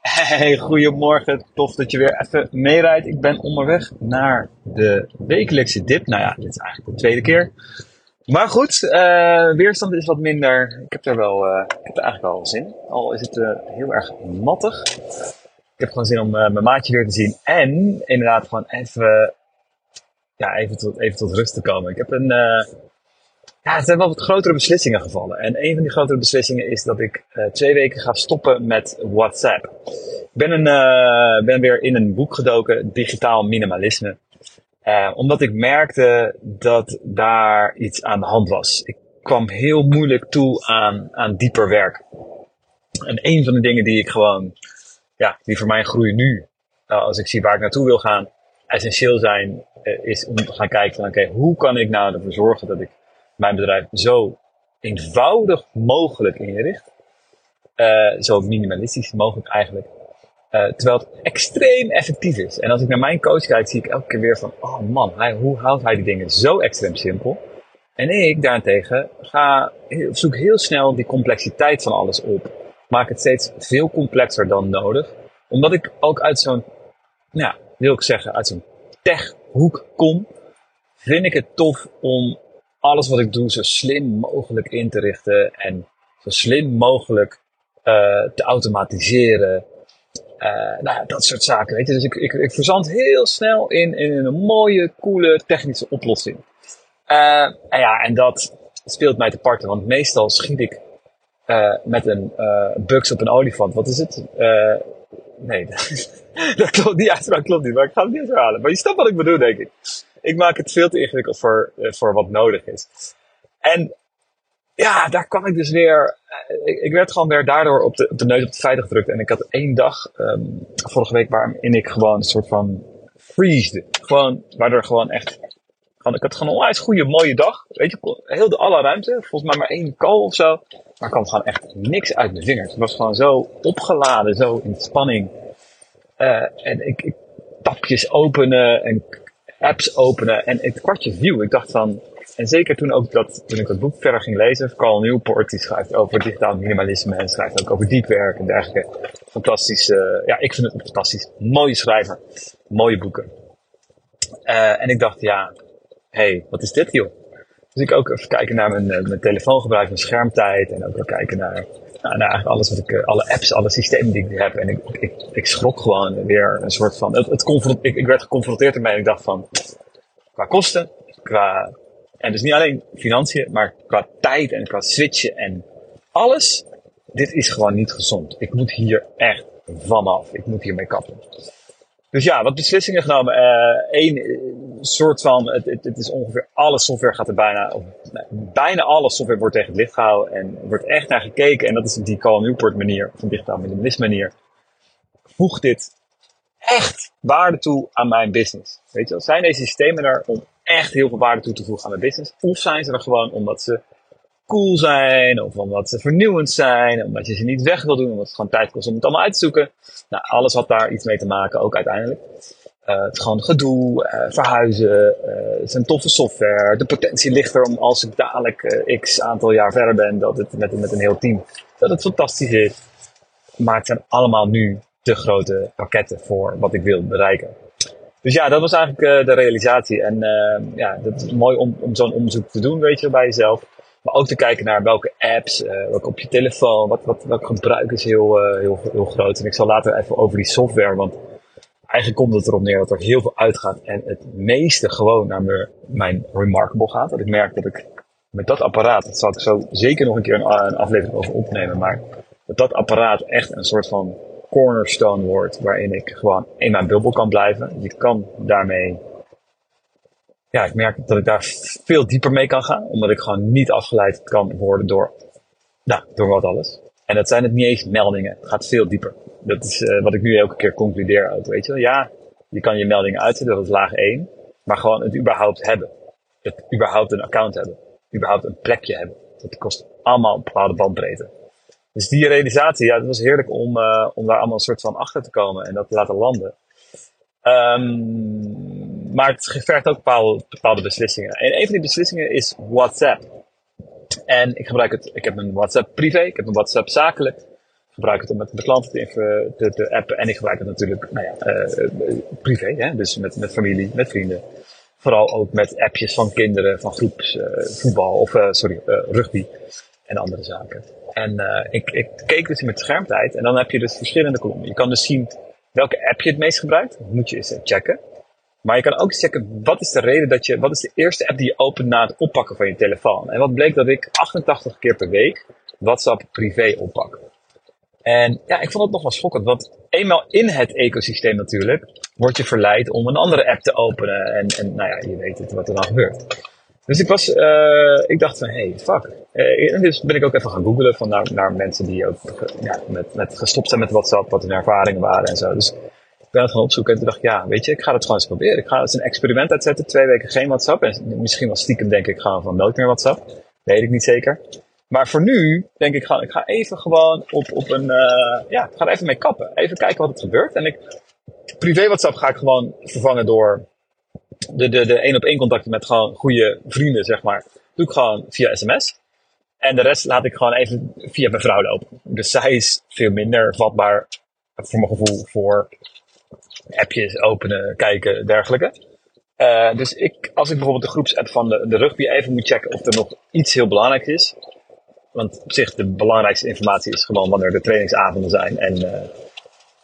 Hey, goedemorgen. Tof dat je weer even meerijdt. Ik ben onderweg naar de wekelijkse dip. Nou ja, dit is eigenlijk de tweede keer. Maar goed, uh, weerstand is wat minder. Ik heb er wel, uh, ik heb er eigenlijk wel zin in. Al is het uh, heel erg nattig. Ik heb gewoon zin om mijn maatje weer te zien. En inderdaad gewoon even, ja, even, tot, even tot rust te komen. Ik heb een, ja, het zijn wel wat grotere beslissingen gevallen. En een van die grotere beslissingen is dat ik uh, twee weken ga stoppen met WhatsApp. Ik ben, een, uh, ben weer in een boek gedoken, Digitaal Minimalisme. Uh, omdat ik merkte dat daar iets aan de hand was. Ik kwam heel moeilijk toe aan, aan dieper werk. En een van de dingen die ik gewoon, ja, die voor mijn groei nu, als ik zie waar ik naartoe wil gaan, essentieel zijn, is om te gaan kijken van oké, hoe kan ik nou ervoor zorgen dat ik mijn bedrijf zo eenvoudig mogelijk inricht. Uh, zo minimalistisch mogelijk eigenlijk. Uh, terwijl het extreem effectief is. En als ik naar mijn coach kijk, zie ik elke keer weer van, oh man, hoe houdt hij die dingen zo extreem simpel? En ik daarentegen ga, zoek heel snel die complexiteit van alles op. Maak het steeds veel complexer dan nodig. Omdat ik ook uit zo'n, ja, wil ik zeggen, uit zo'n techhoek kom, vind ik het tof om alles wat ik doe zo slim mogelijk in te richten en zo slim mogelijk uh, te automatiseren. Uh, nou, dat soort zaken. Weet je? Dus ik, ik, ik verzand heel snel in, in een mooie, coole technische oplossing. Uh, en ja, en dat speelt mij te parten, want meestal schiet ik met een bugs op een olifant. Wat is het? nee, dat klopt, die klopt niet, maar ik ga het niet herhalen. Maar je snapt wat ik bedoel, denk ik ik maak het veel te ingewikkeld voor, uh, voor wat nodig is. En ja, daar kwam ik dus weer. Uh, ik, werd gewoon weer daardoor op de, op de neus op de feiten gedrukt. En ik had één dag um, vorige week waarin ik gewoon een soort van freeze. Gewoon, waardoor gewoon echt. Gewoon, ik had gewoon een onwijs goede, mooie dag. Weet je, heel de alle ruimte. Volgens mij maar één call of zo. Maar kwam gewoon echt niks uit mijn vingers. Het was gewoon zo opgeladen, zo in spanning. Uh, en ik, ik tapjes openen en apps openen en het kwartje viel. Ik dacht van, en zeker toen, ook dat, toen ik dat boek verder ging lezen, Carl Newport, die schrijft over digitaal minimalisme en schrijft ook over diepwerk en dergelijke. Fantastisch, uh, ja, ik vind het een fantastisch mooie schrijver. Mooie boeken. Uh, en ik dacht, ja, hé, hey, wat is dit joh? Dus ik ook even kijken naar mijn, uh, mijn telefoongebruik, mijn schermtijd en ook even kijken naar nou, nou, eigenlijk alles wat ik, eh, alle apps, alle systemen die ik heb. En ik, ik, ik schrok gewoon weer een soort van, het, het ik, ik werd geconfronteerd ermee en ik dacht van, qua kosten, qua, en dus niet alleen financiën, maar qua tijd en qua switchen en alles, dit is gewoon niet gezond. Ik moet hier echt vanaf. Ik moet hiermee kappen. Dus ja, wat beslissingen genomen. Eén uh, soort van, het, het, het, is ongeveer alle software gaat er bijna, of, bijna alle software wordt tegen het licht gehouden en wordt echt naar gekeken. En dat is die Carl Newport manier, een digitaal minimalisme manier. Voeg dit echt waarde toe aan mijn business? Weet je wel, zijn deze systemen er om echt heel veel waarde toe te voegen aan mijn business? Of zijn ze er gewoon omdat ze cool zijn, of omdat ze vernieuwend zijn, omdat je ze niet weg wil doen, omdat het gewoon tijd kost om het allemaal uit te zoeken. Nou, alles had daar iets mee te maken, ook uiteindelijk. Uh, het gewoon gedoe, uh, verhuizen, uh, het zijn toffe software. De potentie ligt er om als ik dadelijk x aantal jaar verder ben, dat het met, met een heel team, dat het fantastisch is. Maar het zijn allemaal nu te grote pakketten voor wat ik wil bereiken. Dus ja, dat was eigenlijk de realisatie. En ja, dat is mooi om, om zo'n onderzoek te doen, weet je, bij jezelf. Maar ook te kijken naar welke apps, uh, welke op je telefoon, wat, wat, welk gebruik is heel, uh, heel, heel groot. En ik zal later even over die software, want eigenlijk komt het erop neer dat er heel veel uitgaat en het meeste gewoon naar mijn, mijn Remarkable gaat. Dat ik merk dat ik met dat apparaat, dat zal ik zo zeker nog een keer een, een aflevering over opnemen, maar dat dat apparaat echt een soort van cornerstone wordt waarin ik gewoon in mijn bubbel kan blijven. Je kan daarmee ja, ik merk dat ik daar veel dieper mee kan gaan. Omdat ik gewoon niet afgeleid kan worden door, nou, door wat alles. En dat zijn het niet eens meldingen. Het gaat veel dieper. Dat is uh, wat ik nu elke keer concludeer ook, weet je wel. Ja, je kan je meldingen uitzetten, dat is laag 1. Maar gewoon het überhaupt hebben. Het überhaupt een account hebben. Überhaupt een plekje hebben. Dat kost allemaal een bepaalde bandbreedte. Dus die realisatie, ja, het was heerlijk om, uh, om daar allemaal een soort van achter te komen en dat te laten landen. Um, maar het vergt ook bepaalde, beslissingen. En een van die beslissingen is WhatsApp. En ik gebruik het, ik heb een WhatsApp privé, ik heb een WhatsApp zakelijk. gebruik het om met de klanten te, appen. En ik gebruik het natuurlijk nou ja, uh, privé, hè? dus met, met familie, met vrienden. Vooral ook met appjes van kinderen, van groepsvoetbal uh, of sorry, rugby en andere zaken. En ik, ik keek dus met schermtijd en dan heb je dus verschillende kolommen. Je kan dus zien welke app je het meest gebruikt. Dat moet je eens checken. Maar je kan ook checken, wat is de reden dat je, wat is de eerste app die je opent na het oppakken van je telefoon? En wat bleek dat ik 88 keer per week WhatsApp privé oppak. En ja, ik vond het nog wel schokkend, want eenmaal in het ecosysteem natuurlijk, word je verleid om een andere app te openen. En, en nou ja, je weet het wat er dan gebeurt. Dus ik was, uh, ik dacht van, hey, fuck. Uh, dus ben ik ook even gaan googlen van naar, mensen die ook ja, met, met gestopt zijn met WhatsApp, wat hun ervaringen waren en zo. Dus ben gaan opzoeken en toen dacht ik, ja, weet je, ik ga het gewoon eens proberen. Ik ga eens een experiment uitzetten, twee weken geen WhatsApp. En misschien wel stiekem denk ik gewoon van nooit meer WhatsApp. Weet ik niet zeker. Maar voor nu denk ik gewoon, ik ga even gewoon op, op een, uh, ja, ik ga er even mee kappen. Even kijken wat er gebeurt. En ik, privé WhatsApp ga ik gewoon vervangen door de, de, de één op één contacten met gewoon goede vrienden, zeg maar. Doe ik gewoon via sms. En de rest laat ik gewoon even via mijn vrouw lopen. Dus zij is veel minder vatbaar, voor mijn gevoel, voor appjes openen, kijken, dergelijke. Uh, dus ik, als ik bijvoorbeeld de groepsapp van de, de rugby even moet checken of er nog iets heel belangrijks is, want op zich, de belangrijkste informatie is gewoon wanneer de trainingsavonden zijn en, uh,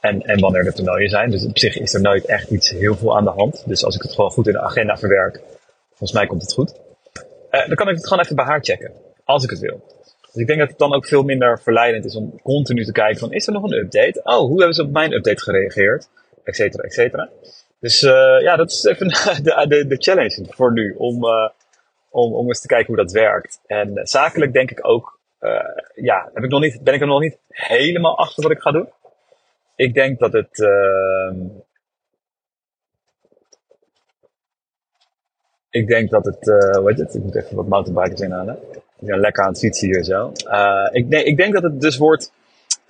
en, en wanneer de toernooien zijn. Dus op zich is er nooit echt iets heel veel aan de hand. Dus als ik het gewoon goed in de agenda verwerk, volgens mij komt het goed. Uh, dan kan ik het gewoon even bij haar checken, als ik het wil. Dus ik denk dat het dan ook veel minder verleidend is om continu te kijken van, is er nog een update? Oh, hoe hebben ze op mijn update gereageerd? Etcetera, etcetera. Dus uh, ja, dat is even de, de, de challenge voor nu, om, om, om eens te kijken hoe dat werkt. En zakelijk denk ik ook ja, heb ik nog niet, ben ik er nog niet helemaal achter wat ik ga doen. Ik denk dat het. Uh, ik denk dat het. Hoe heet het? Ik moet even wat mountainbikers inhalen. Ik ben lekker aan het fietsen hier zo. Ik, nee, ik denk dat het dus wordt.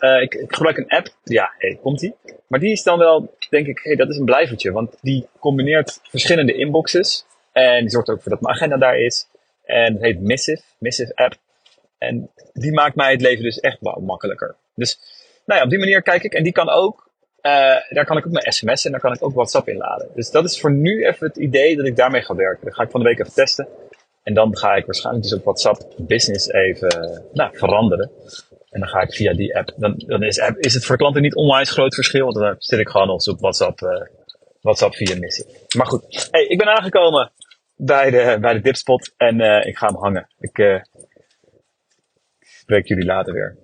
Uh, ik, ik, gebruik een app. Ja, hey, komt die. Maar die is dan wel, denk ik, hey, dat is een blijvertje. Want die combineert verschillende inboxes. En die zorgt ook voor dat mijn agenda daar is. En het heet Missive, Missive app. En die maakt mij het leven dus echt wel makkelijker. Dus nou ja, op die manier kijk ik. En die kan ook, uh, daar kan ik ook mijn sms en daar kan ik ook WhatsApp inladen. Dus dat is voor nu even het idee dat ik daarmee ga werken. Dat ga ik van de week even testen. En dan ga ik waarschijnlijk dus op WhatsApp Business even nou, veranderen. En dan ga ik via die app. Dan, dan is, app, is het voor klanten niet onwijs groot verschil. Want dan zit ik gewoon nog op WhatsApp, uh, WhatsApp via missie. Maar goed, hey, ik ben aangekomen bij de, bij de dipspot. En uh, ik ga hem hangen. Ik, spreek jullie later weer.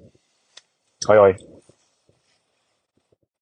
Hoi hoi.